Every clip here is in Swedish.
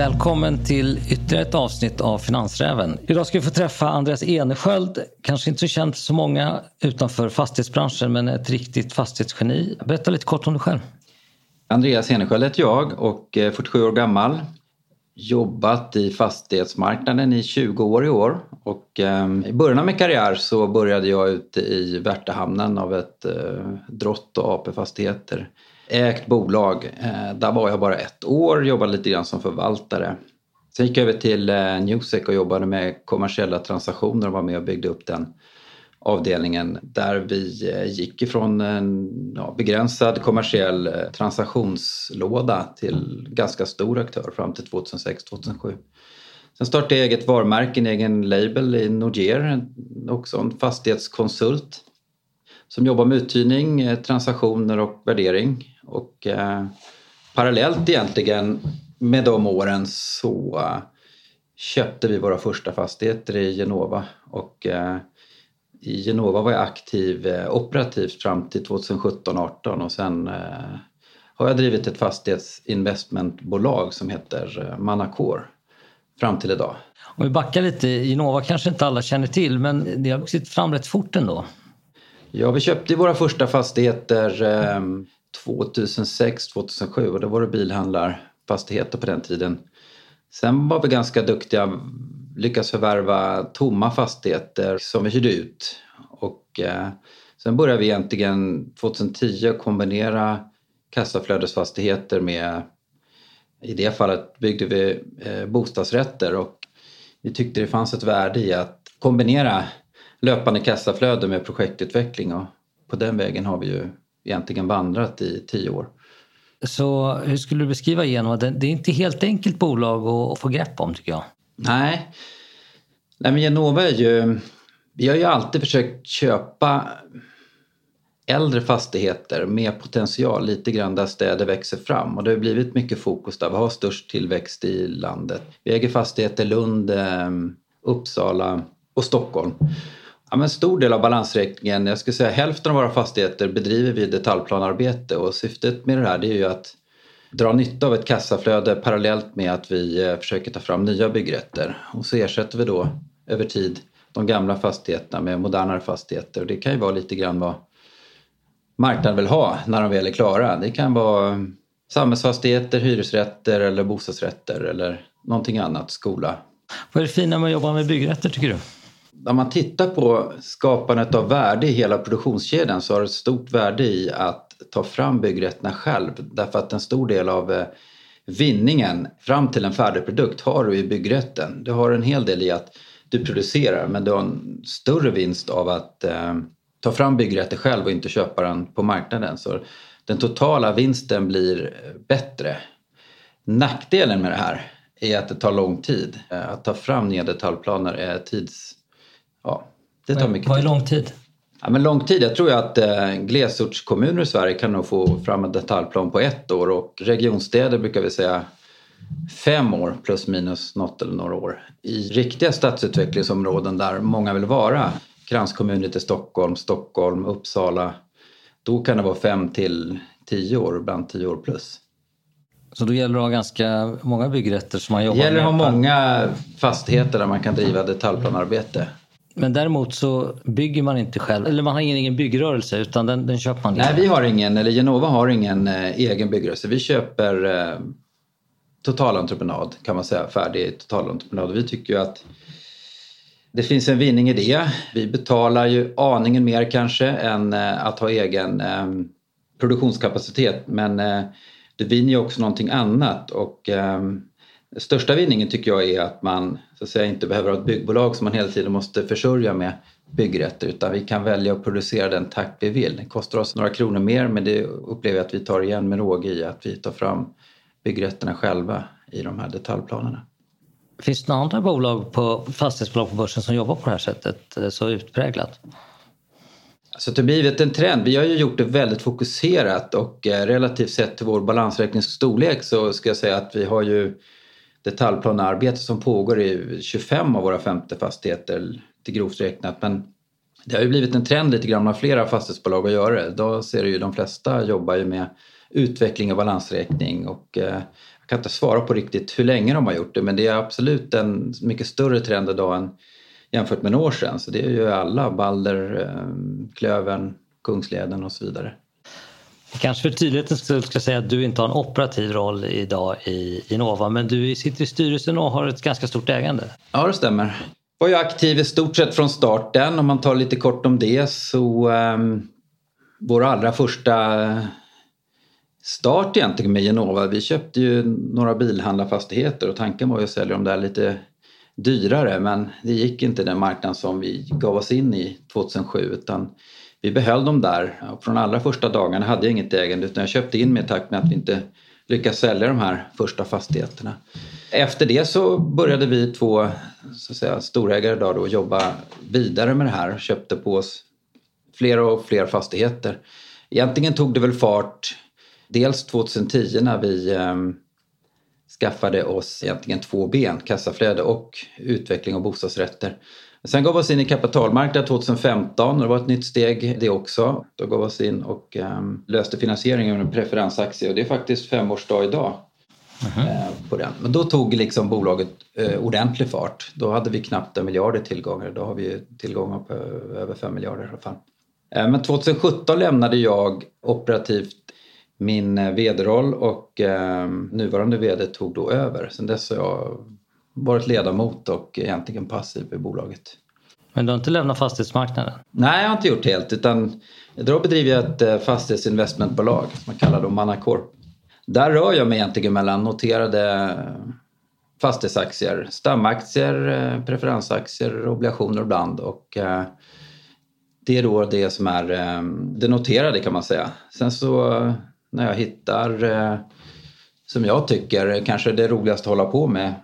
Välkommen till ytterligare ett avsnitt av Finansräven. Idag ska vi få träffa Andreas Enesköld. Kanske inte så känd för så många utanför fastighetsbranschen men ett riktigt fastighetsgeni. Berätta lite kort om dig själv. Andreas Enesköld heter jag och eh, är 47 år gammal. Jobbat i fastighetsmarknaden i 20 år i år. Och, eh, I början av min karriär så började jag ute i Värtahamnen av ett eh, Drott och AP Fastigheter ägt bolag. Eh, där var jag bara ett år, jobbade lite grann som förvaltare. Sen gick jag över till eh, Newsec och jobbade med kommersiella transaktioner och var med och byggde upp den avdelningen där vi eh, gick ifrån en ja, begränsad kommersiell transaktionslåda till ganska stor aktör fram till 2006-2007. Sen startade jag eget varumärke, en egen label i Nordier, också en fastighetskonsult som jobbar med uthyrning, transaktioner och värdering. Och eh, parallellt egentligen med de åren så köpte vi våra första fastigheter i Genova. Och eh, i Genova var jag aktiv eh, operativt fram till 2017-18 och sen eh, har jag drivit ett fastighetsinvestmentbolag som heter eh, Manacor fram till idag. Om vi backar lite, Genova kanske inte alla känner till men det har vuxit fram rätt fort ändå. Ja, vi köpte våra första fastigheter eh, 2006, 2007 och då var det bilhandlarfastigheter på den tiden. Sen var vi ganska duktiga, lyckades förvärva tomma fastigheter som vi hyrde ut. Och eh, sen började vi egentligen 2010 kombinera kassaflödesfastigheter med, i det fallet byggde vi eh, bostadsrätter och vi tyckte det fanns ett värde i att kombinera löpande kassaflöde med projektutveckling och på den vägen har vi ju egentligen vandrat i tio år. Så hur skulle du beskriva Genova? Det är inte helt enkelt bolag att få grepp om tycker jag. Nej, Nej men Genova är ju... Vi har ju alltid försökt köpa äldre fastigheter med potential lite grann där städer växer fram och det har blivit mycket fokus där. Vi har störst tillväxt i landet. Vi äger fastigheter i Lund, eh, Uppsala och Stockholm. Ja, men stor del av balansräkningen, jag skulle säga hälften av våra fastigheter bedriver vi detaljplanarbete och syftet med det här det är ju att dra nytta av ett kassaflöde parallellt med att vi eh, försöker ta fram nya byggrätter. Och så ersätter vi då över tid de gamla fastigheterna med modernare fastigheter och det kan ju vara lite grann vad marknaden vill ha när de väl är klara. Det kan vara mm, samhällsfastigheter, hyresrätter eller bostadsrätter eller någonting annat, skola. Vad är det fina med att jobba med byggrätter tycker du? När man tittar på skapandet av värde i hela produktionskedjan så har det ett stort värde i att ta fram byggrätterna själv därför att en stor del av eh, vinningen fram till en färdig produkt har du i byggrätten. Du har en hel del i att du producerar men du har en större vinst av att eh, ta fram byggrätter själv och inte köpa den på marknaden. Så den totala vinsten blir eh, bättre. Nackdelen med det här är att det tar lång tid. Eh, att ta fram nya detaljplaner är tids ja, det tar mycket tid. Vad är lång tid? Ja, men lång tid, jag tror att eh, glesortskommuner i Sverige kan nog få fram en detaljplan på ett år och regionstäder brukar vi säga fem år plus minus något eller några år. I riktiga stadsutvecklingsområden där många vill vara, kranskommuner till Stockholm, Stockholm, Uppsala, då kan det vara fem till tio år, ibland tio år plus. Så då gäller det att ha ganska många byggrätter som man jobbar med? Det gäller att ha många fastigheter där man kan driva detaljplanarbete. Men däremot så bygger man inte själv, eller man har ingen egen byggrörelse utan den, den köper man. Nej, vi har ingen, eller Genova har ingen eh, egen byggrörelse. Vi köper eh, totalentreprenad kan man säga, färdig totalentreprenad. Och vi tycker ju att det finns en vinning i det. Vi betalar ju aningen mer kanske än eh, att ha egen eh, produktionskapacitet men eh, det vinner ju också någonting annat och ehm, största vinningen tycker jag är att man så att säga, inte behöver ha ett byggbolag som man hela tiden måste försörja med byggrätter utan vi kan välja att producera den takt vi vill. Det kostar oss några kronor mer men det upplever jag att vi tar igen med råge i att vi tar fram byggrätterna själva i de här detaljplanerna. Finns det några andra bolag på, fastighetsbolag på börsen som jobbar på det här sättet eh, så utpräglat? Alltså det har blivit en trend. Vi har ju gjort det väldigt fokuserat och eh, relativt sett till vår balansräkningsstorlek så ska jag säga att vi har ju detaljplanearbete som pågår i 25 av våra 50 fastigheter till grovt räknat. Men det har ju blivit en trend lite grann av flera fastighetsbolag att göra det. Då ser du ju de flesta jobbar ju med utveckling och balansräkning och eh, jag kan inte svara på riktigt hur länge de har gjort det men det är absolut en mycket större trend idag än jämfört med några år sedan. Så det är ju alla, Balder, eh, Klövern, Kungsleden och så vidare. Kanske för tydlighetens skull ska jag säga att du inte har en operativ roll idag i Innova men du sitter i styrelsen och har ett ganska stort ägande. Ja det stämmer. Jag var ju aktiv i stort sett från starten. Om man tar lite kort om det så um, vår allra första eh, start egentligen med Genova. Vi köpte ju några bilhandlarfastigheter och tanken var ju att sälja dem där lite dyrare men det gick inte den marknaden som vi gav oss in i 2007 utan vi behöll dem där. Från allra första dagarna hade jag inget ägande utan jag köpte in mig i takt med att vi inte lyckades sälja de här första fastigheterna. Efter det så började vi två så att säga, storägare då, då jobba vidare med det här och köpte på oss fler och fler fastigheter. Egentligen tog det väl fart dels 2010 när vi eh, skaffade oss egentligen två ben, kassaflöde och utveckling av bostadsrätter. Sen gav vi oss in i kapitalmarknaden 2015 och det var ett nytt steg det också. Då gav vi oss in och um, löste finansieringen med en preferensaktie och det är faktiskt femårsdag idag. Mm -hmm. på den. Men då tog liksom bolaget uh, ordentlig fart. Då hade vi knappt en miljard i tillgångar. Då har vi tillgångar på över fem miljarder i alla fall. Uh, men 2017 lämnade jag operativt min vd-roll och ehm, nuvarande vd tog då över. Sen dess har jag varit ledamot och egentligen passiv i bolaget. Men du har inte lämnat fastighetsmarknaden? Nej, jag har inte gjort helt utan då bedriver jag ett eh, fastighetsinvestmentbolag som man kallar då Manacorp. Där rör jag mig egentligen mellan noterade fastighetsaktier, stamaktier, eh, preferensaktier, obligationer ibland och eh, det är då det som är det noterade kan man säga. Sen så när jag hittar som jag tycker kanske det roligaste att hålla på med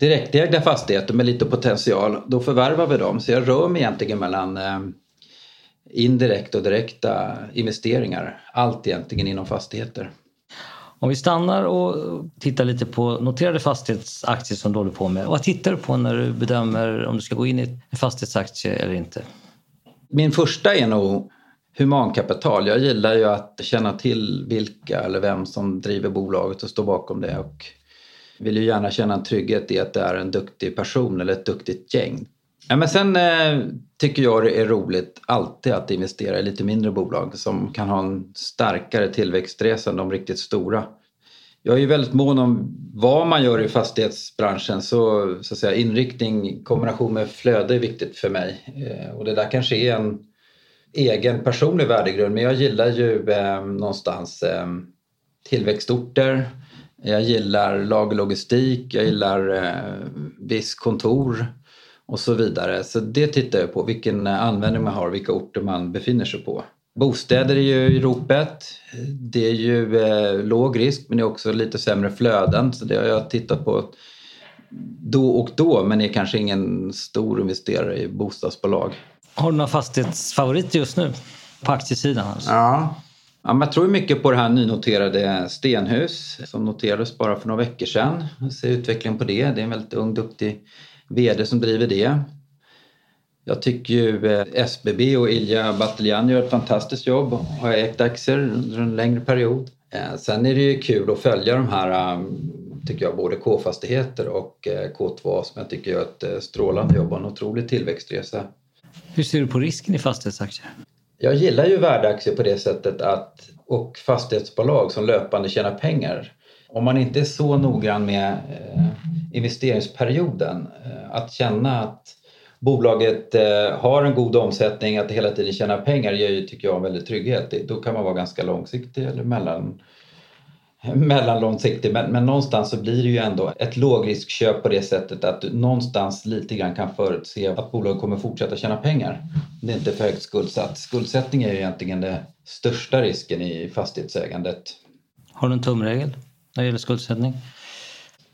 direktägda fastigheter med lite potential, då förvärvar vi dem. Så jag rör mig egentligen mellan eh, indirekta och direkta investeringar. Allt egentligen inom fastigheter. Om vi stannar och tittar lite på noterade fastighetsaktier som du håller på med. Vad tittar du på när du bedömer om du ska gå in i en fastighetsaktie eller inte? Min första är nog humankapital. Jag gillar ju att känna till vilka eller vem som driver bolaget och står bakom det. Och vill ju gärna känna en trygghet i att det är en duktig person eller ett duktigt gäng. Ja, men sen eh, tycker jag det är roligt alltid att investera i lite mindre bolag som kan ha en starkare tillväxtresa än de riktigt stora. Jag är ju väldigt mån om vad man gör i fastighetsbranschen så, så att säga, inriktning i kombination med flöde är viktigt för mig. Eh, och det där kanske är en egen personlig värdegrund men jag gillar ju eh, någonstans eh, tillväxtorter jag gillar lagerlogistik, jag gillar eh, viss kontor och så vidare. Så det tittar jag på, vilken eh, användning man har, vilka orter man befinner sig på. Bostäder är ju i ropet. Det är ju eh, låg risk men det är också lite sämre flöden så det har jag tittat på då och då men är kanske ingen stor investerare i bostadsbolag. Har du några fastighetsfavoriter just nu på aktiesidan? Alltså? Ja, Ja, jag tror mycket på det här nynoterade Stenhus som noterades bara för några veckor sedan. Jag ser utvecklingen på det. Det är en väldigt ung, duktig VD som driver det. Jag tycker ju eh, SBB och Ilja Batljan gör ett fantastiskt jobb. och Har ägt aktier under en längre period. Eh, sen är det ju kul att följa de här, eh, tycker jag, både K-fastigheter och K2 som jag tycker gör ett strålande jobb och en otrolig tillväxtresa. Hur ser du på risken i fastighetsaktier? Jag gillar ju värdeaktier på det sättet att och fastighetsbolag som löpande tjänar pengar. Om man inte är så noggrann med eh, investeringsperioden, eh, att känna att bolaget eh, har en god omsättning, att det hela tiden tjänar pengar ger ju, tycker jag, en väldigt trygghet. Då kan man vara ganska långsiktig eller mellan mellanlångsiktig men, men någonstans så blir det ju ändå ett lågriskköp på det sättet att du någonstans lite grann kan förutse att bolaget kommer fortsätta tjäna pengar. Det är inte för högt skuldsatt. Skuldsättning är ju egentligen den största risken i fastighetsägandet. Har du en tumregel när det gäller skuldsättning?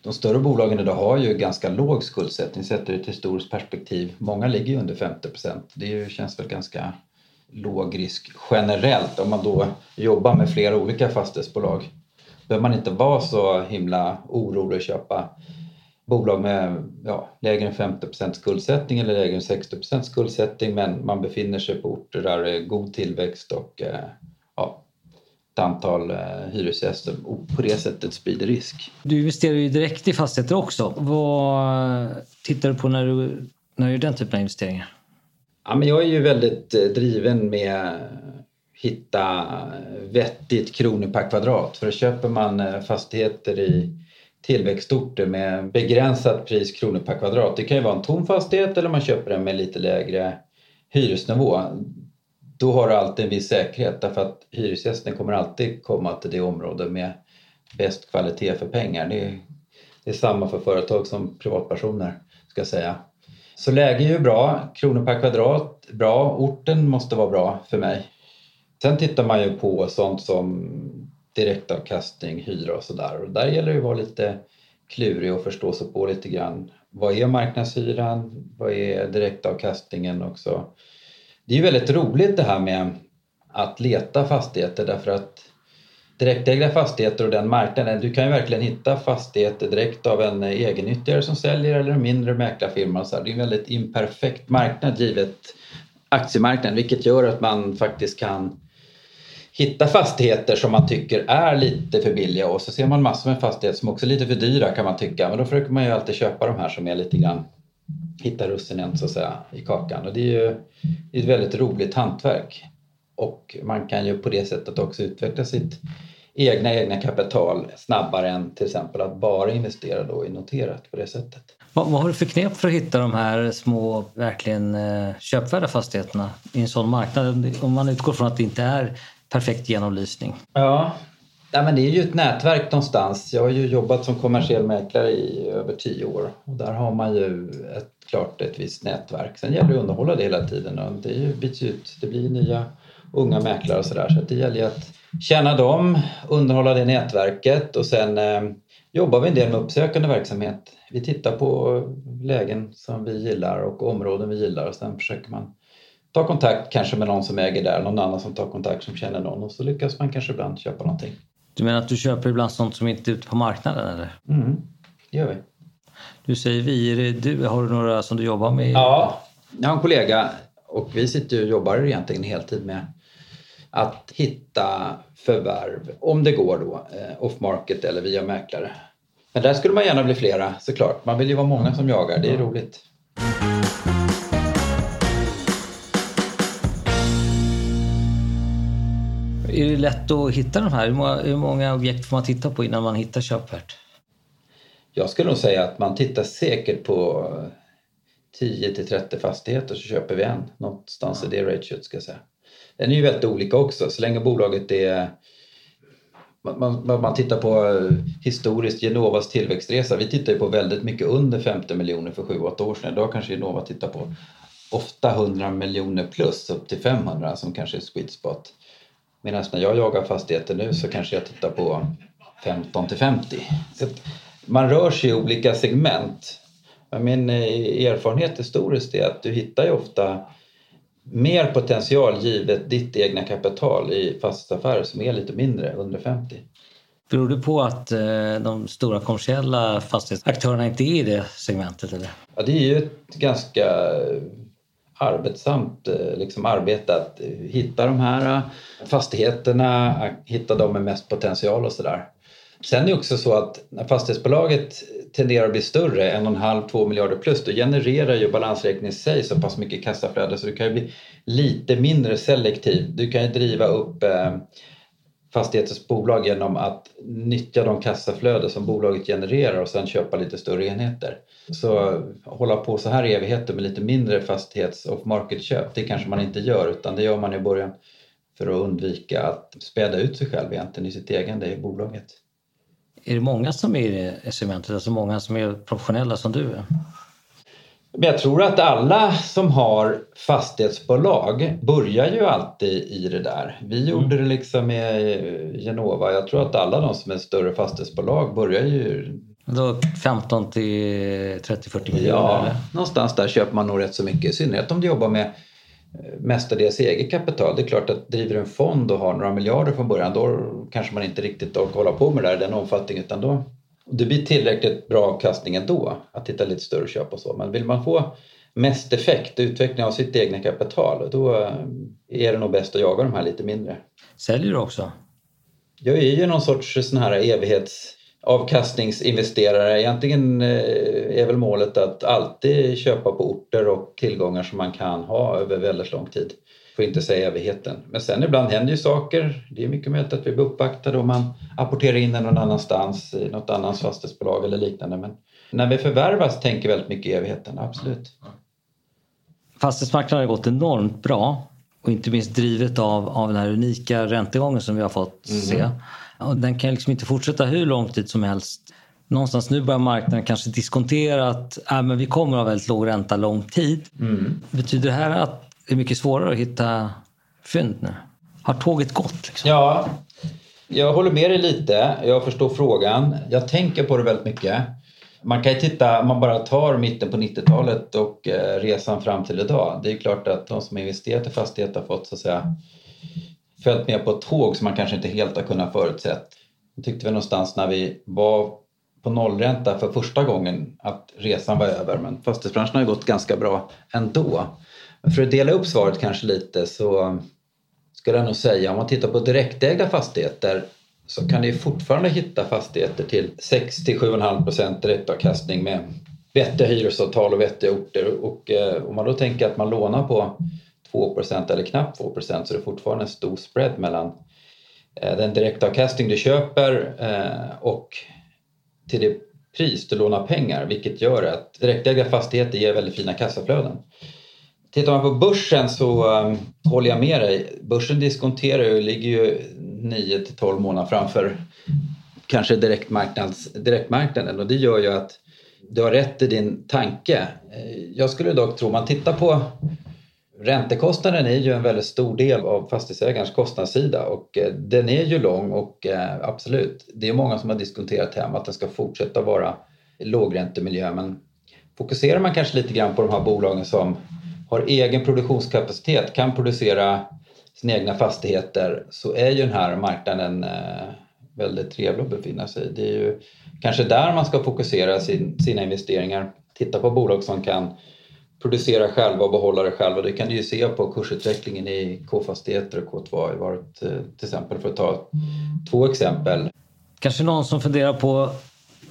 De större bolagen idag har ju ganska låg skuldsättning sett ur ett historiskt perspektiv. Många ligger ju under 50 procent. Det känns väl ganska låg risk generellt om man då jobbar med flera olika fastighetsbolag behöver man inte vara så himla orolig att köpa bolag med ja, lägre än 50% skuldsättning eller lägre än 60% skuldsättning men man befinner sig på orter där det är god tillväxt och eh, ja, ett antal eh, hyresgäster och på det sättet sprider risk. Du investerar ju direkt i fastigheter också. Vad tittar du på när du, när du gör den typen av investeringar? Ja, men jag är ju väldigt eh, driven med hitta vettigt kronor per kvadrat. För köper man eh, fastigheter i tillväxtorter med begränsat pris kronor per kvadrat. Det kan ju vara en tom fastighet eller man köper den med lite lägre hyresnivå. Då har du alltid en viss säkerhet därför att hyresgästen kommer alltid komma till det område med bäst kvalitet för pengar. Det är, det är samma för företag som privatpersoner ska jag säga. Så läge är ju bra, kronor per kvadrat bra, orten måste vara bra för mig. Sen tittar man ju på sånt som direktavkastning, hyra och sådär. Och där gäller det att vara lite klurig och förstå sig på lite grann. Vad är marknadshyran? Vad är direktavkastningen också? Det är ju väldigt roligt det här med att leta fastigheter därför att direktägda fastigheter och den marknaden, du kan ju verkligen hitta fastigheter direkt av en egennyttigare som säljer eller en mindre mäklarfirma. Så Det är en väldigt imperfekt marknad givet aktiemarknaden vilket gör att man faktiskt kan hitta fastigheter som man tycker är lite för billiga och så ser man massor med fastigheter som också är lite för dyra kan man tycka. Men då försöker man ju alltid köpa de här som är lite grann hitta russinen så att säga i kakan och det är ju ett väldigt roligt hantverk. Och man kan ju på det sättet också utveckla sitt egna egna kapital snabbare än till exempel att bara investera då i noterat på det sättet. Vad, vad har du för knep för att hitta de här små, verkligen eh, köpvärda fastigheterna i en sån marknad? Om man utgår från att det inte är perfekt genomlysning. Ja, Ja, men det är ju ett nätverk någonstans. Jag har ju jobbat som kommersiell mäklare i över tio år och där har man ju ett, klart ett visst nätverk. Sen gäller det att underhålla det hela tiden och det ju byts ut. Det blir nya unga mäklare och sådär så det gäller ju att känna dem, underhålla det nätverket och sen eh, jobbar vi en del med uppsökande verksamhet. Vi tittar på lägen som vi gillar och områden vi gillar och sen försöker man ta kontakt kanske med någon som äger där, någon annan som tar kontakt som känner någon och så lyckas man kanske ibland köpa någonting. Du menar att du köper ibland sånt som inte är ute på marknaden eller? Mm, det gör vi. Du säger vi, du, har du några som du jobbar med? Ja, jag har en kollega och vi sitter och jobbar egentligen heltid med att hitta förvärv, om det går då, eh, off market eller via mäklare. Men där skulle man gärna bli flera såklart. Man vill ju vara många som jagar, det är roligt. Är det lätt att hitta de här? Hur många, hur många objekt får man titta på innan man hittar köpvärt? Jag skulle nog säga att man tittar säkert på 10 till 30 fastigheter så köper vi en. Någonstans ja. i det ratiot ska jag säga. Den är ju väldigt olika också. Så länge bolaget är man, man, man tittar på eh, historiskt Genovas tillväxtresa. Vi tittar ju på väldigt mycket under 50 miljoner för 7-8 år sedan. Idag kanske Genova tittar på ofta 100 miljoner plus upp till 500 som kanske är sweet spot. Medan när jag jagar fastigheter nu så kanske jag tittar på 15 till 50. Så man rör sig i olika segment. Min eh, erfarenhet historiskt är att du hittar ju ofta mer potential givet ditt egna kapital i fastighetsaffärer som är lite mindre, under 50. Beror det på att eh, de stora kommersiella fastighetsaktörerna inte är i det segmentet? Eller? Ja, det är ju ett ganska arbetsamt eh, liksom arbete att hitta de här eh, fastigheterna, eh, hitta de med mest potential och sådär. Sen är det också så att när fastighetsbolaget tenderar att bli större, en och en halv, två miljarder plus, då genererar ju balansräkningen i sig så pass mycket kassaflöde så du kan ju bli lite mindre selektiv. Du kan ju driva upp fastighetens bolag genom att nyttja de kassaflöden som bolaget genererar och sen köpa lite större enheter. Så hålla på så här i evigheter med lite mindre fastighets och marketköp, det kanske man inte gör utan det gör man i början för att undvika att späda ut sig själv egentligen i sitt ägande i bolaget. Är det många som är i segmentet, alltså många som är professionella som du är? Men jag tror att alla som har fastighetsbolag börjar ju alltid i det där. Vi mm. gjorde det liksom med Genova. Jag tror att alla de som är större fastighetsbolag börjar ju... Då 15 till 30-40 miljoner? Ja, eller? någonstans där köper man nog rätt så mycket. I synnerhet om du jobbar med eh, mestadels eget kapital. Det är klart att driver en fond och har några miljarder från början då kanske man inte riktigt orkar hålla på med det där i den omfattningen utan då det blir tillräckligt bra avkastning ändå att hitta lite större köp och så. Men vill man få mest effekt, utveckling av sitt egna kapital, då är det nog bäst att jaga de här lite mindre. Säljer du också? Jag är ju någon sorts sån här evighetsavkastningsinvesterare. Egentligen eh, är väl målet att alltid köpa på orter och tillgångar som man kan ha över väldigt lång tid. Får inte säga evigheten. Men sen ibland händer ju saker. Det är mycket möjligt att vi blir uppvaktade och man apporterar in den någon annanstans i något annat fastighetsbolag eller liknande. Men när vi förvärvas tänker väldigt mycket evigheten, absolut. Fastighetsmarknaden har gått enormt bra och inte minst drivet av, av den här unika räntegången som vi har fått mm. se. Och den kan liksom inte fortsätta hur lång tid som helst. Någonstans nu börjar marknaden kanske diskontera att äh, men vi kommer att ha väldigt låg ränta lång tid. Mm. Betyder det här att det är mycket svårare att hitta fynd nu? Har tåget gått? Liksom? Ja, jag håller med dig lite. Jag förstår frågan. Jag tänker på det väldigt mycket. Man kan ju titta, om man bara tar mitten på 90-talet och eh, resan fram till idag. Det är klart att de som investerat i fastighet har fått så att säga följt med på ett tåg som man kanske inte helt har kunnat förutsett. Jag tyckte vi någonstans när vi var på nollränta för första gången att resan var över men fastighetsbranschen har ju gått ganska bra ändå. Men för att dela upp svaret kanske lite så skulle jag nog säga om man tittar på direktägda fastigheter så kan ni fortfarande hitta fastigheter till 6-7,5 procent direktavkastning med vettiga hyresavtal och vettiga orter. Och eh, om man då tänker att man lånar på 2 eller knappt 2 så så är fortfarande en stor spread mellan eh, den direktavkastning du köper eh, och till det pris du lånar pengar vilket gör att direktägda fastigheter ger väldigt fina kassaflöden. Tittar man på börsen så um, håller jag med dig. Börsen diskonterar ju, ligger ju 9 till 12 månader framför kanske direktmarknads, direktmarknaden och det gör ju att du har rätt i din tanke. Eh, jag skulle dock tro, om man tittar på räntekostnaden är ju en väldigt stor del av fastighetsägarens kostnadssida och eh, den är ju lång och eh, absolut, det är många som har diskuterat hem att den ska fortsätta vara lågräntemiljö men fokuserar man kanske lite grann på de här bolagen som har egen produktionskapacitet, kan producera sina egna fastigheter så är ju den här marknaden eh, väldigt trevlig att befinna sig i. Det är ju kanske där man ska fokusera sin, sina investeringar. Titta på bolag som kan producera själva och behålla det själva. Det kan du ju se på kursutvecklingen i K-fastigheter och K2 har varit eh, till exempel för att ta två exempel. Kanske någon som funderar på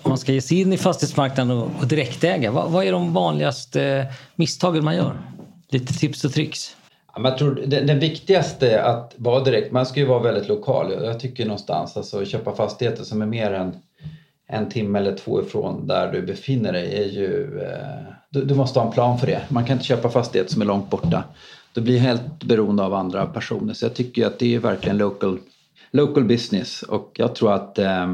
om man ska ge sig in i fastighetsmarknaden och direktäga. Vad, vad är de vanligaste misstagen man gör? Lite tips och tricks. Jag tror den, den viktigaste att vara direkt, man ska ju vara väldigt lokal. Jag tycker någonstans, alltså köpa fastigheter som är mer än en timme eller två ifrån där du befinner dig är ju... Eh, du, du, måste ha en plan för det. Man kan inte köpa fastigheter som är långt borta. Du blir helt beroende av andra personer. Så jag tycker att det är verkligen local, local business och jag tror att eh,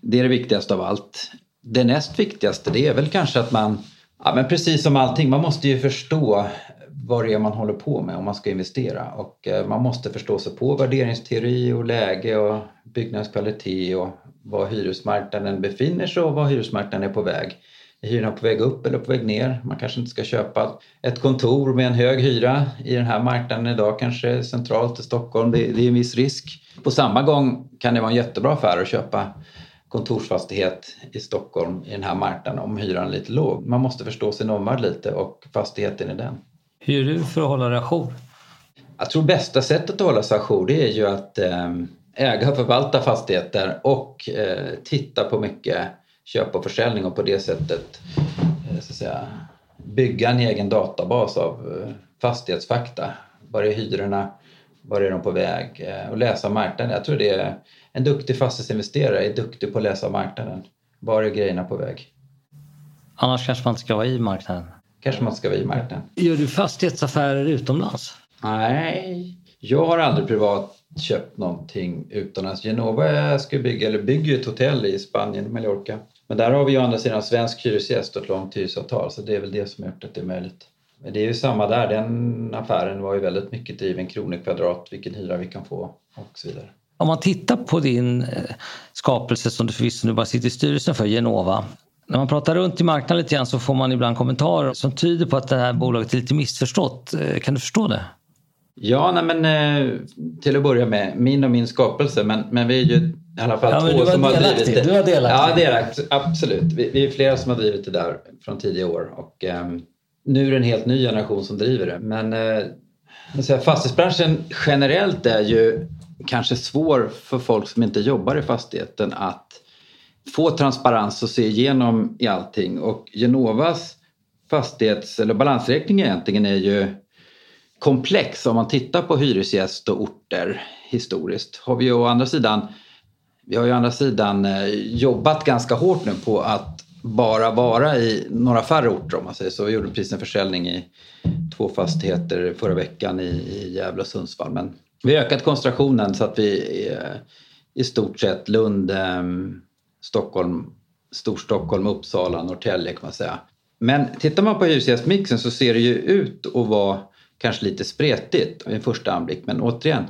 det är det viktigaste av allt. Det näst viktigaste det är väl kanske att man Ja, men precis som allting, man måste ju förstå vad det är man håller på med om man ska investera och eh, man måste förstå sig på värderingsteori och läge och byggnadskvalitet och var hyresmarknaden befinner sig och var hyresmarknaden är på väg. Är hyrorna på väg upp eller på väg ner? Man kanske inte ska köpa ett kontor med en hög hyra i den här marknaden idag, kanske centralt i Stockholm. Det, är en viss risk. På samma gång kan det vara en jättebra affär att köpa kontorsfastighet i Stockholm i den här marknaden om hyran är lite låg. Man måste förstå sin omvärld lite och fastigheten i den. Hur gör du för att hålla dig ajour? Jag tror bästa sättet att hålla sig ajour det är ju att eh, äga och förvalta fastigheter och eh, titta på mycket köp och försäljning och på det sättet eh, så att säga, bygga en egen databas av fastighetsfakta. Var är hyrorna? Var är de på väg? Och läsa marknaden. Jag tror det är en duktig fastighetsinvesterare är duktig på att läsa marknaden. Var är grejerna på väg? Annars kanske man inte ska vara i marknaden? Kanske man ska vara i marknaden. Gör du fastighetsaffärer utomlands? Nej, jag har aldrig privat köpt någonting utomlands. Genova ska bygga, eller bygger ett hotell i Spanien, Mallorca. Men där har vi ju å andra sidan svensk hyresgäst och ett långt hyresavtal så det är väl det som har gjort att det är möjligt. Men det är ju samma där, den affären var ju väldigt mycket driven kronor vilken hyra vi kan få och så vidare. Om man tittar på din eh, skapelse som du förvisso nu bara sitter i styrelsen för, Genova. När man pratar runt i marknaden lite grann så får man ibland kommentarer som tyder på att det här bolaget är lite missförstått. Eh, kan du förstå det? Ja, nej men eh, till att börja med, min och min skapelse, men, men vi är ju i alla fall ja, två som har drivit det. Du var delaktig. Ja, delaktig, absolut. Vi, vi, är flera som har drivit det där från tidiga år och um, nu är det en helt ny generation som driver det. Men uh, fastighetsbranschen generellt är ju kanske svår för folk som inte jobbar i fastigheten att få transparens och se igenom i allting. Och Genovas fastighets eller balansräkning egentligen är ju komplex om man tittar på hyresgäst och orter historiskt. Har vi ju å andra sidan vi har ju å andra sidan eh, jobbat ganska hårt nu på att bara vara i några färre orter om man säger så. Vi gjorde precis en försäljning i två fastigheter förra veckan i, i Gävle och Sundsvall. Men vi har ökat koncentrationen så att vi är i stort sett Lund, Stockholm, Storstockholm, Uppsala, Norrtälje kan man säga. Men tittar man på hyresgästmixen så ser det ju ut att vara kanske lite spretigt vid första anblick. Men återigen,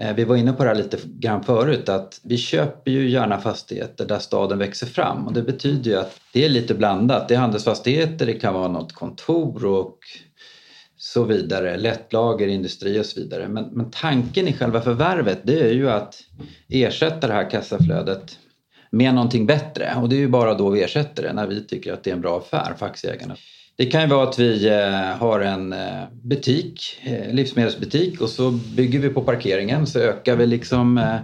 Eh, vi var inne på det här lite grann förut att vi köper ju gärna fastigheter där staden växer fram och det betyder ju att det är lite blandat. Det är handelsfastigheter, det kan vara något kontor och så vidare, lättlager, industri och så vidare. Men, men tanken i själva förvärvet det är ju att ersätta det här kassaflödet med någonting bättre och det är ju bara då vi ersätter det när vi tycker att det är en bra affär för aktieägarna. Det kan ju vara att vi eh, har en eh, butik, eh, livsmedelsbutik och så bygger vi på parkeringen så ökar vi liksom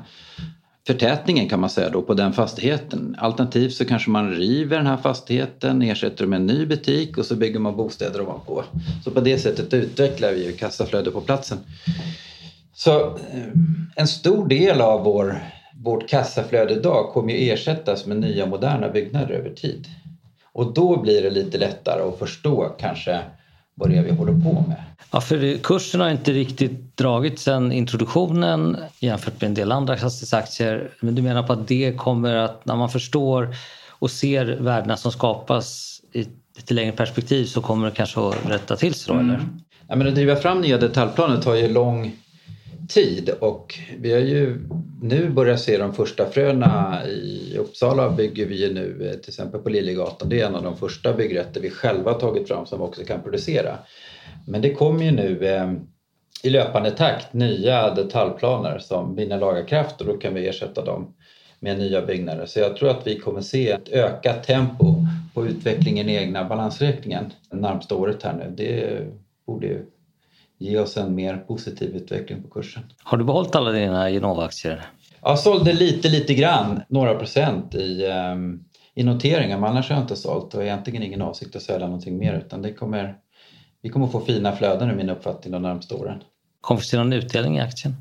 förtätningen kan man säga då på den fastigheten. Alternativt så kanske man river den här fastigheten, ersätter med en ny butik och så bygger man bostäder ovanpå. Så på det sättet utvecklar vi ju kassaflödet på platsen. Så en stor del av vår, vårt kassaflöde idag kommer ju ersättas med nya moderna byggnader över tid. Och då blir det lite lättare att förstå kanske vad det är vi håller på med. Ja, för kursen har inte riktigt dragit sedan introduktionen jämfört med en del andra fastighetsaktier. Men du menar på att det kommer att, när man förstår och ser värdena som skapas i ett lite längre perspektiv så kommer det kanske att rätta till sig då, mm. eller? Ja, men att driva fram nya detaljplaner tar ju lång tid och vi har ju nu börjat se de första fröna. I Uppsala bygger vi ju nu eh, till exempel på Liljegatan. Det är en av de första byggrätter vi själva tagit fram som vi också kan producera. Men det kommer ju nu eh, i löpande takt nya detaljplaner som vinner lagarkraft och då kan vi ersätta dem med nya byggnader. Så jag tror att vi kommer se ett ökat tempo på utvecklingen i egna balansräkningen närmsta året här nu. Det borde ju ge oss en mer positiv utveckling på kursen. Har du behållit alla dina Genova-aktier? Jag sålde lite, lite grann, några procent i, um, i noteringar men annars har jag inte sålt och egentligen ingen avsikt att sälja någonting mer utan det kommer, vi kommer få fina flöden i min uppfattning de närmaste åren. Kommer vi se någon utdelning i aktien?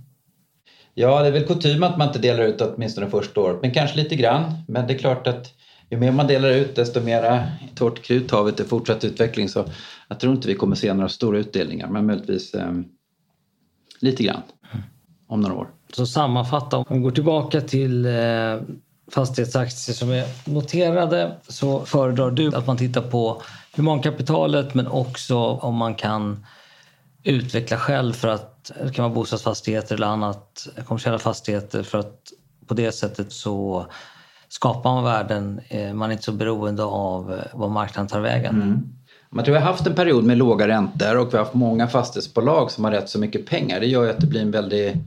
Ja, det är väl kutym att man inte delar ut åtminstone första året, men kanske lite grann. Men det är klart att ju mer man delar ut desto mer torrt krut har vi till fortsatt utveckling. Så jag tror inte vi kommer se några stora utdelningar men möjligtvis eh, lite grann om några år. Så sammanfatta, om vi går tillbaka till eh, fastighetsaktier som är noterade så föredrar du att man tittar på humankapitalet men också om man kan utveckla själv för att det kan vara bostadsfastigheter eller annat kommersiella fastigheter för att på det sättet så skapar man värden. Eh, man är inte så beroende av eh, vad marknaden tar vägen. Mm. Man tror vi har haft en period med låga räntor och vi har haft många fastighetsbolag som har rätt så mycket pengar. Det gör ju att det blir en väldig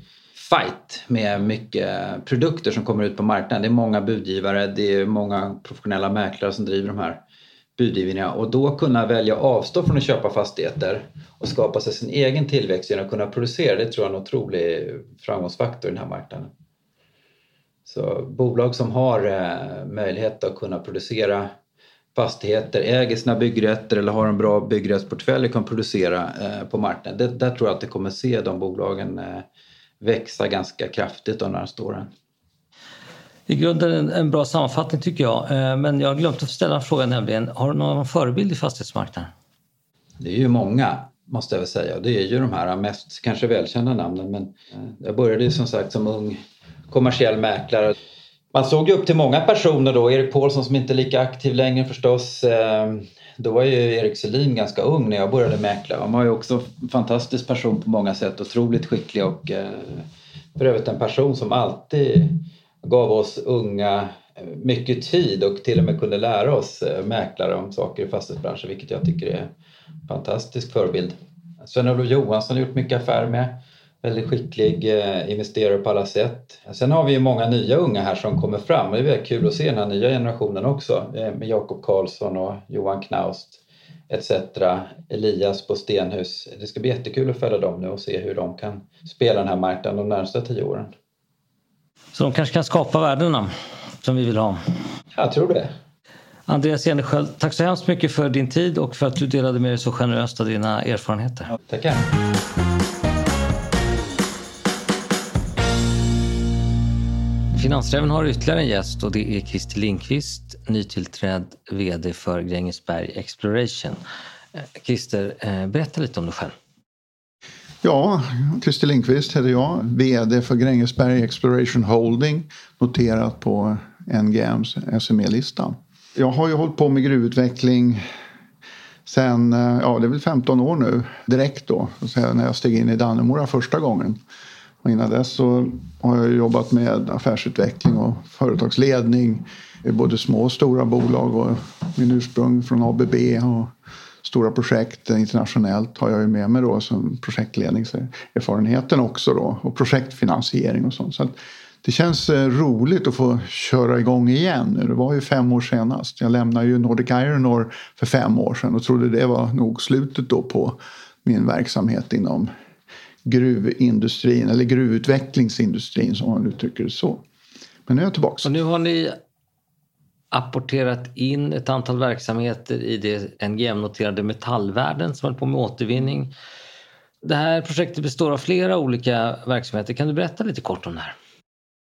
fight med mycket produkter som kommer ut på marknaden. Det är många budgivare, det är många professionella mäklare som driver de här budgivningarna och då kunna välja att avstå från att köpa fastigheter och skapa sig sin egen tillväxt genom att kunna producera, det tror jag är en otrolig framgångsfaktor i den här marknaden. Så bolag som har eh, möjlighet att kunna producera fastigheter, äger sina byggrätter eller har en bra byggrättsportfölj kan producera eh, på marknaden. Det, där tror jag att det kommer se de bolagen eh, växa ganska kraftigt de närmaste åren. I grunden en, en bra sammanfattning tycker jag. Men jag har glömt att ställa en fråga nämligen. Har du någon förebild i fastighetsmarknaden? Det är ju många måste jag väl säga. Det är ju de här mest kanske välkända namnen men jag började ju som sagt som ung kommersiell mäklare. Man såg ju upp till många personer då. Erik Paulsson som inte är lika aktiv längre förstås. Ehm, då var ju Erik Selin ganska ung när jag började mäkla. Han var ju också en fantastisk person på många sätt. Otroligt skicklig och eh, för övrigt en person som alltid gav oss unga eh, mycket tid och till och med kunde lära oss eh, mäklare om saker i fastighetsbranschen vilket jag tycker är en fantastisk förebild. Sven-Olof Johansson har gjort mycket affärer med väldigt skicklig eh, investerare på alla sätt. Sen har vi ju många nya unga här som kommer fram. Det är väldigt kul att se den här nya generationen också eh, med Jakob Karlsson och Johan Knaust. etc. Elias på Stenhus. Det ska bli jättekul att följa dem nu och se hur de kan spela den här marknaden de närmsta tio åren. Så de kanske kan skapa värdena som vi vill ha? Jag tror det. Andreas Enersköld, tack så hemskt mycket för din tid och för att du delade med dig så generöst av dina erfarenheter. Ja, tackar. Finansräven har ytterligare en gäst och det är Christer Lindqvist, nytillträdd VD för Grängesberg Exploration. Eh, Christer, eh, berätta lite om dig själv. Ja, Christer Lindqvist heter jag, VD för Grängesberg Exploration Holding, noterat på NGMs SME-lista. Jag har ju hållit på med gruvutveckling sen, eh, ja det är väl 15 år nu, direkt då, när jag steg in i Dannemora första gången. Och innan dess så har jag jobbat med affärsutveckling och företagsledning i både små och stora bolag och min ursprung från ABB och stora projekt internationellt har jag ju med mig då som projektledningserfarenheten också då och projektfinansiering och sånt. Så det känns eh, roligt att få köra igång igen nu. Det var ju fem år senast. Jag lämnade ju Nordic Ironore för fem år sedan och trodde det var nog slutet då på min verksamhet inom gruvindustrin eller gruvutvecklingsindustrin som man uttrycker det så. Men nu är jag tillbaka. Och nu har ni apporterat in ett antal verksamheter i det NGM-noterade metallvärden som håller på med återvinning. Det här projektet består av flera olika verksamheter. Kan du berätta lite kort om det här?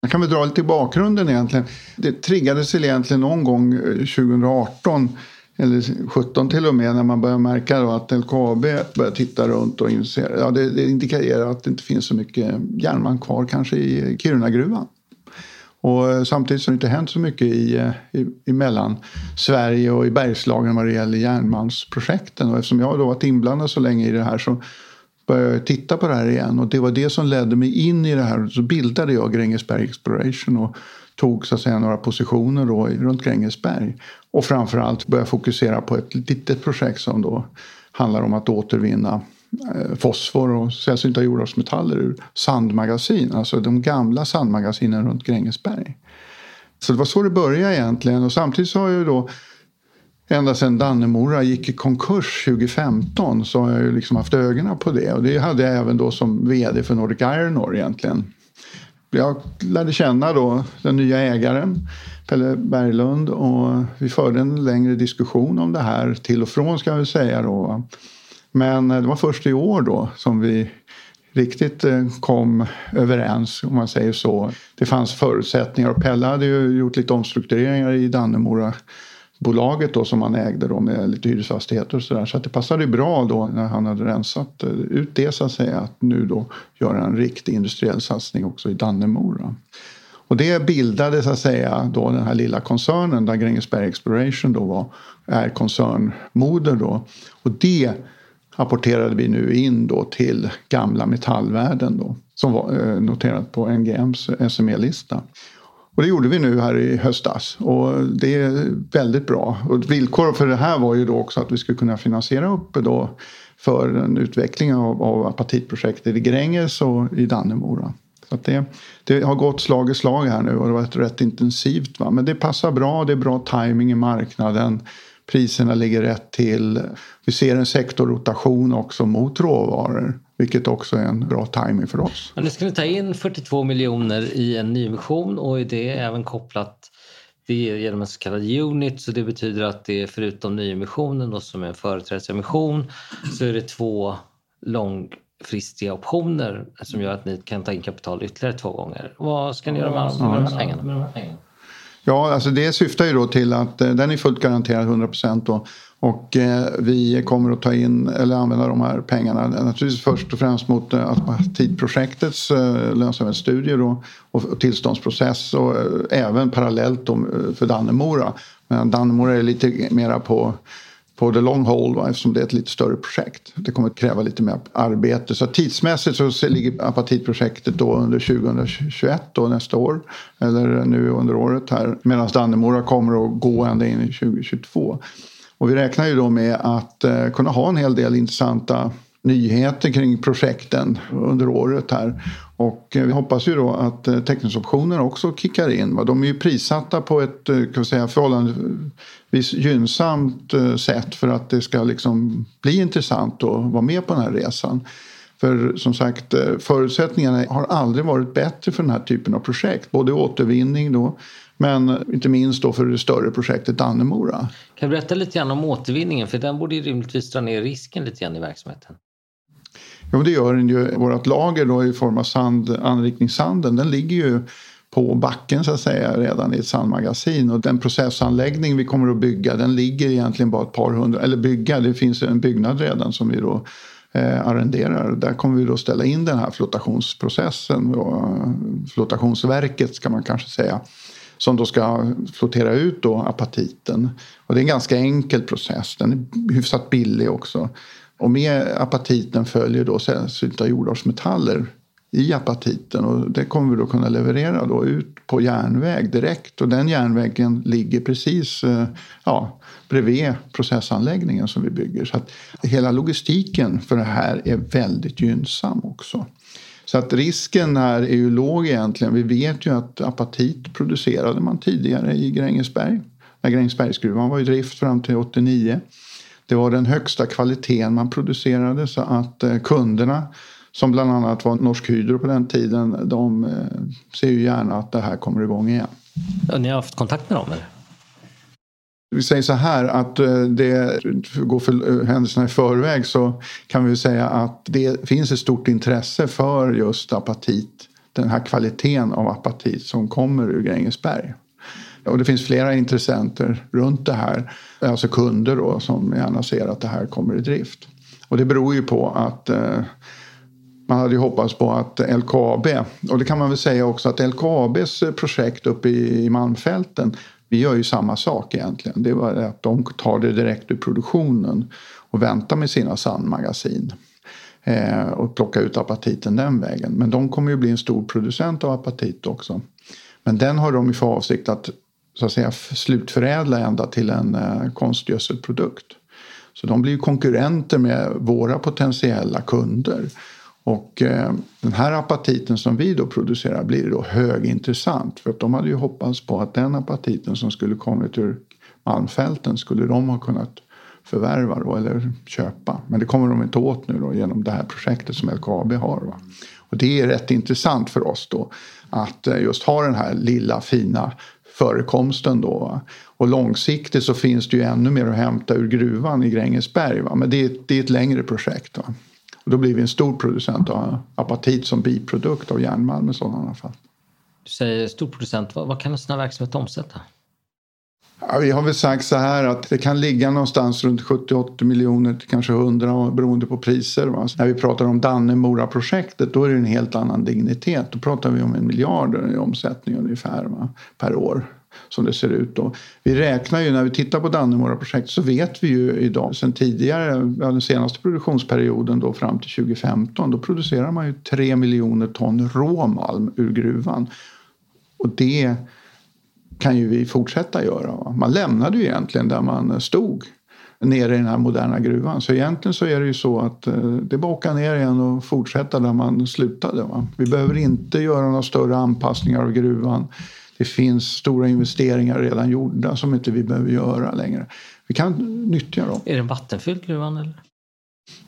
Jag kan väl dra lite i bakgrunden egentligen. Det triggades egentligen någon gång 2018 eh, eller 17 till och med, när man börjar märka då att LKAB börjar titta runt och inser, ja det, det indikerar att det inte finns så mycket järnmalm kvar kanske i Kirunagruvan. Och eh, samtidigt som det inte hänt så mycket i, eh, i, i mellan Sverige och i Bergslagen vad det gäller järnmalmsprojekten. Och eftersom jag då varit inblandad så länge i det här så började jag titta på det här igen. Och det var det som ledde mig in i det här. Så bildade jag Grängesberg Exploration och tog så att säga några positioner då runt Grängesberg. Och framförallt börja fokusera på ett litet projekt som då handlar om att återvinna eh, fosfor och sällsynta jordartsmetaller ur sandmagasin. Alltså de gamla sandmagasinen runt Grängesberg. Så det var så det började egentligen. Och samtidigt så har jag ju då ända sedan Dannemora gick i konkurs 2015 så har jag ju liksom haft ögonen på det. Och det hade jag även då som vd för Nordic Iron Ore egentligen jag lärde känna då den nya ägaren Pelle Berglund och vi förde en längre diskussion om det här till och från ska vi säga då. Men eh, det var först i år då som vi riktigt eh, kom överens om man säger så. Det fanns förutsättningar och Pelle hade ju gjort lite omstruktureringar i Dannemora bolaget då som han ägde då med lite hyresfastigheter och sådär. Så att det passade bra då när han hade rensat eh, ut det så att säga att nu då göra en riktig industriell satsning också i Dannemora. Och det bildade så att säga då den här lilla koncernen där Grängesberg Exploration då var, är koncernmoder då. Och det apporterade vi nu in då till gamla metallvärden då som var eh, noterat på NGMs SME-lista. Och det gjorde vi nu här i höstas och det är väldigt bra. Och ett villkor för det här var ju då också att vi skulle kunna finansiera upp då för en utveckling av, av apatitprojektet i Gränges och i Dannemora. Så det, det, har gått slag i slag här nu och det har varit rätt intensivt. Va? Men det passar bra, det är bra timing i marknaden. Priserna ligger rätt till. Vi ser en sektorrotation också mot råvaror. Vilket också är en bra timing för oss. Men nu ska ni ta in 42 miljoner i en nyemission och det är även kopplat det är genom en så kallad unit så det betyder att det är förutom nyemissionen då, som är en företrädesemission så är det två långfristiga optioner som gör att ni kan ta in kapital ytterligare två gånger. Vad ska ni göra med, med, de, här pengarna? Ja, alltså det syftar ju då till att eh, den är fullt garanterad 100 procent och eh, vi kommer att ta in eller använda de här pengarna naturligtvis först och främst mot eh, apatitprojektets eh, lönsamhetsstudier då, och tillståndsprocess och även parallellt då, för Dannemora. Men Dannemora är lite mera på på the long haul va, eftersom det är ett lite större projekt. Det kommer att kräva lite mer arbete. Så tidsmässigt så ligger apatitprojektet då under 2021 då nästa år. Eller nu under året här. Medan Dannemora kommer att gå ända in i 2022. Och vi räknar ju då med att eh, kunna ha en hel del intressanta nyheter kring projekten under året här. Och eh, vi hoppas ju då att eh, teckningsoptioner också kickar in. De är ju prissatta på ett eh, kan vi säga, förhållandevis gynnsamt sätt för att det ska liksom bli intressant att vara med på den här resan. För som sagt, förutsättningarna har aldrig varit bättre för den här typen av projekt. Både återvinning då, men inte minst då för det större projektet Dannemora. Kan du berätta lite grann om återvinningen? För den borde ju rimligtvis dra ner risken lite grann i verksamheten. Jo, det gör den ju. Vårt lager då i form av sand, anrikningssanden, den ligger ju på backen så att säga redan i ett sandmagasin. Och den processanläggning vi kommer att bygga den ligger egentligen bara ett par hundra, eller bygga, det finns en byggnad redan som vi då eh, arrenderar. Där kommer vi då ställa in den här flottationsprocessen, då, flottationsverket ska man kanske säga som då ska flottera ut då apatiten. Och det är en ganska enkel process, den är hyfsat billig också. Och med apatiten följer då sällsynta jordartsmetaller i apatiten och det kommer vi då kunna leverera då ut på järnväg direkt och den järnvägen ligger precis eh, ja, bredvid processanläggningen som vi bygger. Så att hela logistiken för det här är väldigt gynnsam också. Så att risken här är ju låg egentligen. Vi vet ju att apatit producerade man tidigare i Grängesberg. När Grängesbergsgruvan var i drift fram till 89. Det var den högsta kvaliteten man producerade så att eh, kunderna som bland annat var Norsk Hydro på den tiden de eh, ser ju gärna att det här kommer igång igen. Ja, ni har haft kontakt med dem eller? Vi säger så här att eh, det går för händelserna i förväg så kan vi säga att det finns ett stort intresse för just apatit. Den här kvaliteten av apatit som kommer ur Grängesberg. Och det finns flera intressenter runt det här. Alltså kunder då som gärna ser att det här kommer i drift. Och det beror ju på att eh, man hade ju hoppats på att LKAB, och det kan man väl säga också att LKABs projekt uppe i Malmfälten vi gör ju samma sak egentligen. Det är bara att de tar det direkt ur produktionen och väntar med sina sandmagasin. Eh, och plockar ut apatiten den vägen. Men de kommer ju bli en stor producent av apatit också. Men den har de ju för avsikt att, så att säga, slutförädla ända till en eh, konstgödselprodukt. Så de blir ju konkurrenter med våra potentiella kunder. Och eh, den här apatiten som vi då producerar blir då högintressant. För att de hade ju hoppats på att den apatiten som skulle kommit ur Malmfälten skulle de ha kunnat förvärva då, eller köpa. Men det kommer de inte åt nu då, genom det här projektet som LKAB har. Va? Och det är rätt intressant för oss då att eh, just ha den här lilla fina förekomsten då. Va? Och långsiktigt så finns det ju ännu mer att hämta ur gruvan i Grängesberg. Va? Men det är, det är ett längre projekt. Va? Och då blir vi en stor producent av apatit som biprodukt av järnmalm i sådana fall. Du säger stor producent, vad, vad kan en sån här verksamhet omsätta? Ja, vi har väl sagt så här att det kan ligga någonstans runt 70-80 miljoner till kanske 100 beroende på priser. Va? när vi pratar om Dannemora-projektet då är det en helt annan dignitet. Då pratar vi om en miljard i omsättning ungefär va? per år som det ser ut. Då. Vi räknar ju när vi tittar på Dannemora-projektet så vet vi ju idag sen tidigare, den senaste produktionsperioden då fram till 2015, då producerar man ju 3 miljoner ton råmalm ur gruvan. Och det kan ju vi fortsätta göra. Man lämnade ju egentligen där man stod nere i den här moderna gruvan. Så egentligen så är det ju så att eh, det är bara att åka ner igen och fortsätta där man slutade. Va? Vi behöver inte göra några större anpassningar av gruvan. Det finns stora investeringar redan gjorda som inte vi behöver göra längre. Vi kan nyttja dem. Är den vattenfylld gruvan? Eller?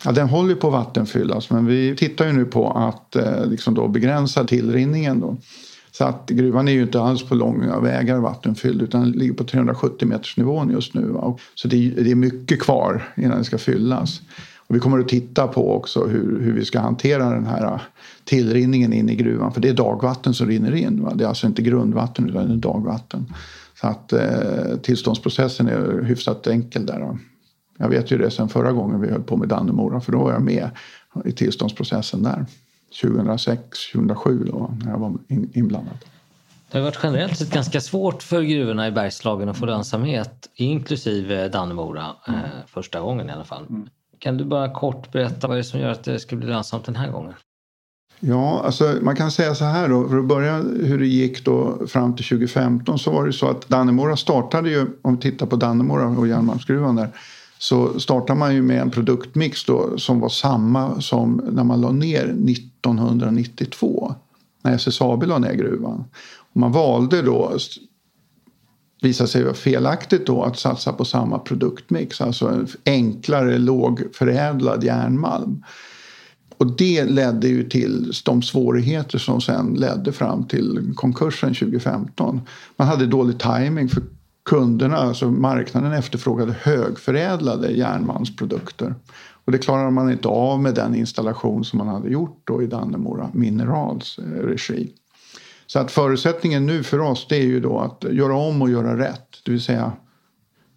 Ja, den håller på att vattenfyllas men vi tittar ju nu på att eh, liksom då begränsa tillrinningen. Då. Så att gruvan är ju inte alls på långa vägar vattenfylld utan den ligger på 370 meters nivån just nu. Va? Så det är, det är mycket kvar innan den ska fyllas. Och vi kommer att titta på också hur, hur vi ska hantera den här ah, tillrinningen in i gruvan. För det är dagvatten som rinner in. Va? Det är alltså inte grundvatten utan det är dagvatten. Så att eh, tillståndsprocessen är hyfsat enkel där. Då. Jag vet ju det sen förra gången vi höll på med Dannemora för då var jag med i tillståndsprocessen där. 2006, 2007 då när jag var inblandad. Det har varit generellt sett ganska svårt för gruvorna i Bergslagen att få lönsamhet inklusive Dannemora mm. eh, första gången i alla fall. Mm. Kan du bara kort berätta vad det är som gör att det ska bli lönsamt den här gången? Ja, alltså man kan säga så här då. För att börja hur det gick då fram till 2015 så var det så att Dannemora startade ju, om vi tittar på Dannemora och järnmalmsgruvan där, så startar man ju med en produktmix då, som var samma som när man la ner 1992 när SSAB la ner gruvan. Och man valde då visade sig vara felaktigt då att satsa på samma produktmix, alltså en enklare lågförädlad järnmalm. Och det ledde ju till de svårigheter som sen ledde fram till konkursen 2015. Man hade dålig timing för kunderna, alltså marknaden efterfrågade högförädlade järnmalmsprodukter. Och det klarade man inte av med den installation som man hade gjort då i Dannemora Minerals eh, regi. Så att förutsättningen nu för oss det är ju då att göra om och göra rätt. Det vill säga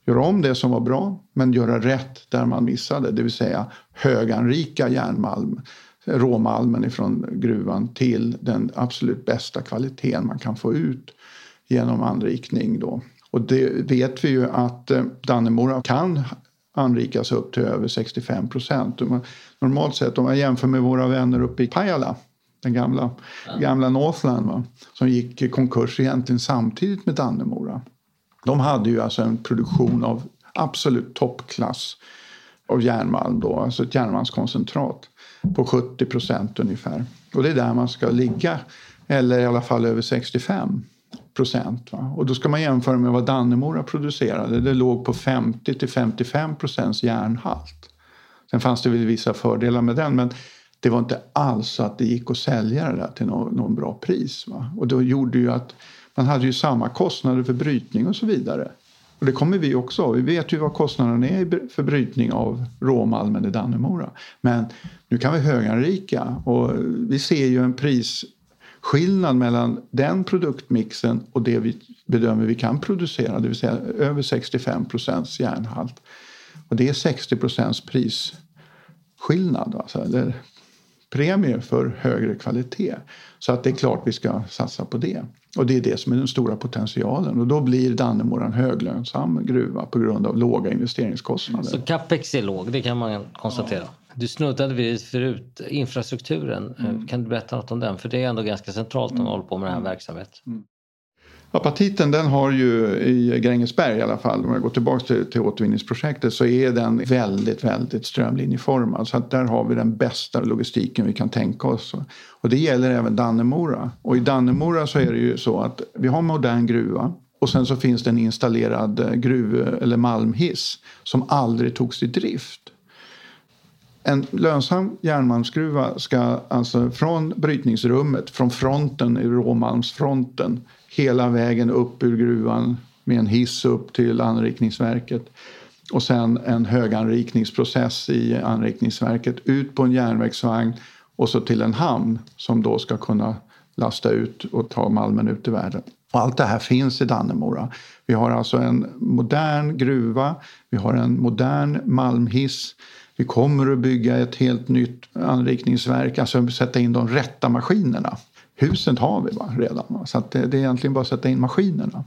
göra om det som var bra men göra rätt där man missade. Det vill säga höganrika järnmalm, råmalmen ifrån gruvan till den absolut bästa kvaliteten man kan få ut genom anrikning. Då. Och det vet vi ju att eh, Dannemora kan anrikas upp till över 65 procent. Normalt sett om man jämför med våra vänner uppe i Pajala den gamla, gamla Northland va? som gick i konkurs egentligen samtidigt med Dannemora. De hade ju alltså en produktion av absolut toppklass av järnmalm då, alltså ett järnmalmskoncentrat på 70 procent ungefär. Och det är där man ska ligga, eller i alla fall över 65 procent. Och då ska man jämföra med vad Dannemora producerade. Det låg på 50 till 55 procents järnhalt. Sen fanns det väl vissa fördelar med den men det var inte alls så att det gick att sälja det där till någon, någon bra pris. Va? Och det gjorde ju att man hade ju samma kostnader för brytning och så vidare. Och det kommer vi också ha. Vi vet ju vad kostnaderna är för brytning av råmalmen i Dannemora. Men nu kan vi höganrika och vi ser ju en Skillnad mellan den produktmixen och det vi bedömer vi kan producera, det vill säga över 65 procents järnhalt. Och det är 60 procents prisskillnad, alltså, eller premie för högre kvalitet. Så att det är klart vi ska satsa på det. Och det är det som är den stora potentialen. Och då blir Dannemora en höglönsam gruva på grund av låga investeringskostnader. Så capex är låg, det kan man konstatera. Ja. Du snuddade vid förut infrastrukturen. Mm. Kan du berätta något om den? För det är ändå ganska centralt när man håller på med den här verksamheten. Mm. Apatiten den har ju i Grängesberg i alla fall, om jag går tillbaka till, till återvinningsprojektet så är den väldigt, väldigt strömlinjeformad. Så att där har vi den bästa logistiken vi kan tänka oss. Och det gäller även Dannemora. Och i Dannemora så är det ju så att vi har modern gruva och sen så finns det en installerad gruv eller malmhiss som aldrig togs i drift. En lönsam järnmalmsgruva ska alltså från brytningsrummet, från fronten, i råmalmsfronten hela vägen upp ur gruvan med en hiss upp till anrikningsverket och sen en höganrikningsprocess i anrikningsverket ut på en järnvägsvagn och så till en hamn som då ska kunna lasta ut och ta malmen ut i världen. Och allt det här finns i Dannemora. Vi har alltså en modern gruva, vi har en modern malmhiss. Vi kommer att bygga ett helt nytt anrikningsverk, alltså sätta in de rätta maskinerna huset har vi va, redan. Va? Så att det, det är egentligen bara att sätta in maskinerna.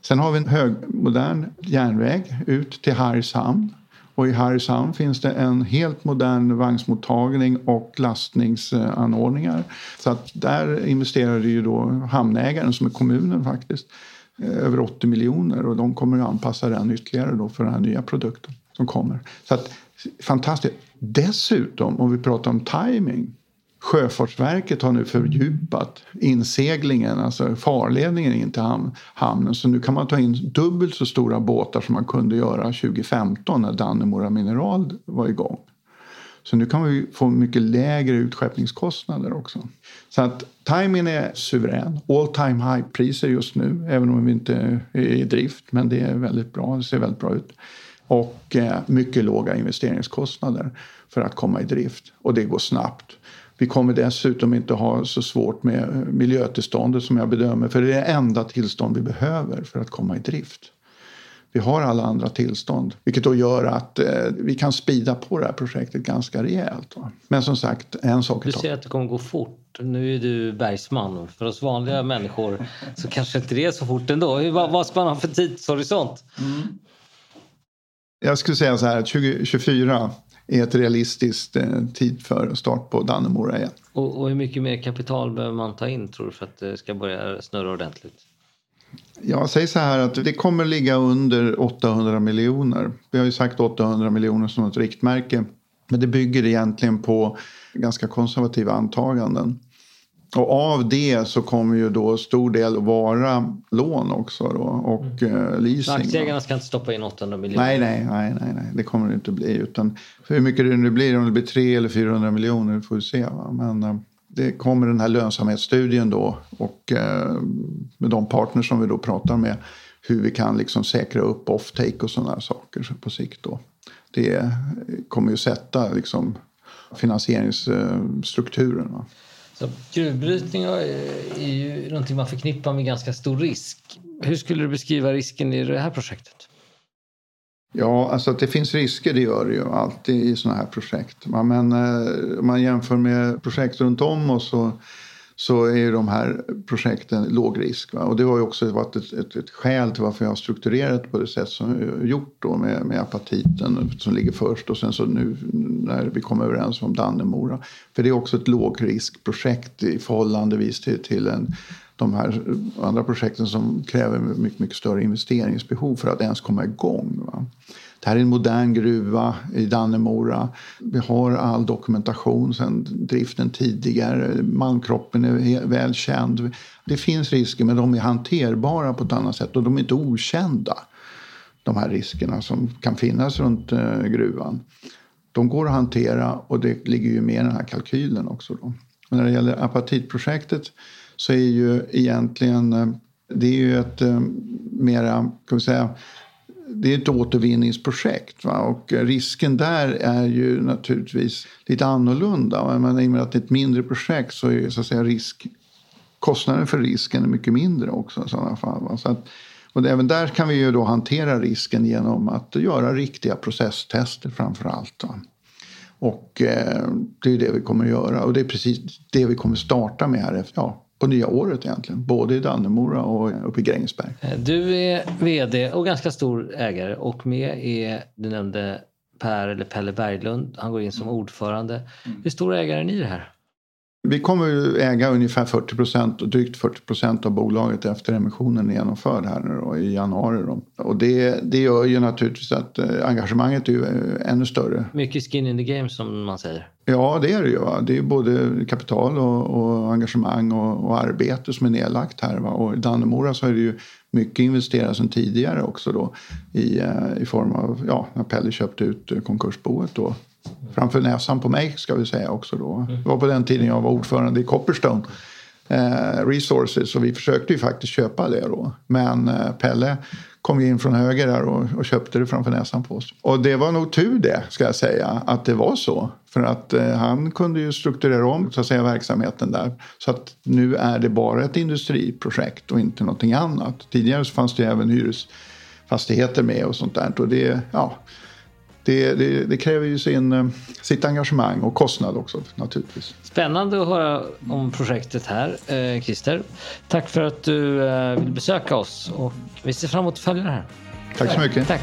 Sen har vi en högmodern järnväg ut till Hargshamn. Och i Hargshamn finns det en helt modern vagnsmottagning och lastningsanordningar. Så att där investerade ju då hamnägaren, som är kommunen faktiskt, eh, över 80 miljoner och de kommer att anpassa den ytterligare då för den här nya produkten som kommer. Så att, fantastiskt. Dessutom, om vi pratar om timing Sjöfartsverket har nu fördjupat inseglingen, alltså farledningen in till hamnen. Så nu kan man ta in dubbelt så stora båtar som man kunde göra 2015 när Dannemora Mineral var igång. Så nu kan vi få mycket lägre utskeppningskostnader också. Så att timingen är suverän. All time high-priser just nu, även om vi inte är i drift. Men det är väldigt bra, det ser väldigt bra ut. Och eh, mycket låga investeringskostnader för att komma i drift. Och det går snabbt. Vi kommer dessutom inte ha så svårt med miljötillståndet som jag bedömer för det är det enda tillstånd vi behöver för att komma i drift. Vi har alla andra tillstånd vilket då gör att eh, vi kan spida på det här projektet ganska rejält. Va? Men som sagt, en sak Du ser att det kommer gå fort. Nu är du bergsman. För oss vanliga människor så kanske inte det är så fort ändå. Vad, vad ska man ha för tidshorisont? Mm. Jag skulle säga så här 2024 är ett realistiskt eh, tid för start på Dannemora igen. Och, och hur mycket mer kapital behöver man ta in tror du för att det ska börja snurra ordentligt? Jag säger så här att det kommer ligga under 800 miljoner. Vi har ju sagt 800 miljoner som ett riktmärke. Men det bygger egentligen på ganska konservativa antaganden. Och av det så kommer ju då stor del vara lån också då, och mm. eh, leasing. aktieägarna ska inte stoppa in 800 miljoner? Nej, nej, nej, nej, nej. det kommer det inte bli. Utan hur mycket det nu blir, om det blir 300 eller 400 miljoner får vi se. Va? Men eh, det kommer den här lönsamhetsstudien då och eh, med de partners som vi då pratar med hur vi kan liksom säkra upp offtake och sådana saker på sikt då. Det kommer ju sätta liksom finansieringsstrukturen. Va? Så gruvbrytning är ju någonting man förknippar med ganska stor risk. Hur skulle du beskriva risken i det här projektet? Ja, alltså att det finns risker det gör det ju alltid i sådana här projekt. Men eh, om man jämför med projekt runt om oss så, så är de här projekten låg risk. Va? Och det har ju också varit ett, ett, ett skäl till varför jag har strukturerat på det sätt som jag har gjort då med, med apatiten som ligger först och sen så nu när vi kom överens om Dannemora. För det är också ett lågriskprojekt i förhållandevis till, till en de här andra projekten som kräver mycket, mycket större investeringsbehov för att ens komma igång. Va? Det här är en modern gruva i Dannemora. Vi har all dokumentation sedan driften tidigare. Malmkroppen är väl känd. Det finns risker men de är hanterbara på ett annat sätt och de är inte okända. De här riskerna som kan finnas runt eh, gruvan. De går att hantera och det ligger ju med i den här kalkylen också. Då. Och när det gäller apatitprojektet så är ju egentligen eh, det är ju ett eh, mera, kan vi säga, det är ett återvinningsprojekt. Va? Och eh, risken där är ju naturligtvis lite annorlunda. Men i och med att det är ett mindre projekt så är så att säga risk, kostnaden för risken är mycket mindre också i sådana fall. Va? Så att, och även där kan vi ju då hantera risken genom att göra riktiga processtester framför allt. Va? Och eh, det är det vi kommer att göra och det är precis det vi kommer starta med här efter, ja, på nya året egentligen. Både i Dannemora och uppe i Grängesberg. Eh, du är vd och ganska stor ägare och med är, du nämnde Per eller Pelle Berglund. Han går in som ordförande. Mm. Hur stor ägare är ni i det här? Vi kommer äga ungefär 40 procent och drygt 40 procent av bolaget efter emissionen är genomförd här nu då, i januari. Då. Och det, det gör ju naturligtvis att eh, engagemanget är ju eh, ännu större. Mycket skin in the game som man säger. Ja, det är det ju. Va? Det är både kapital och, och engagemang och, och, arbete som är nedlagt här. Va? Och i Dannemora så är det ju mycket investerat sedan tidigare också då i, eh, i form av, ja, när Pelle köpte ut konkursboet då framför näsan på mig ska vi säga också då. Det var på den tiden jag var ordförande i Copperstone eh, Resources och vi försökte ju faktiskt köpa det då. Men eh, Pelle kom ju in från höger där och, och, köpte det framför näsan på oss. Och det var nog tur det ska jag säga att det var så. För att eh, han kunde ju strukturera om så att säga verksamheten där. Så att nu är det bara ett industriprojekt och inte någonting annat. Tidigare så fanns det ju även hyresfastigheter med och sånt där. Och det, ja, det, det, det, kräver ju sin, eh, sitt engagemang och kostnad också naturligtvis. Spännande att höra om projektet här, eh, Christer. Tack för att du eh, vill besöka oss och vi ser fram emot att följa det här. Tack så mycket. Tack.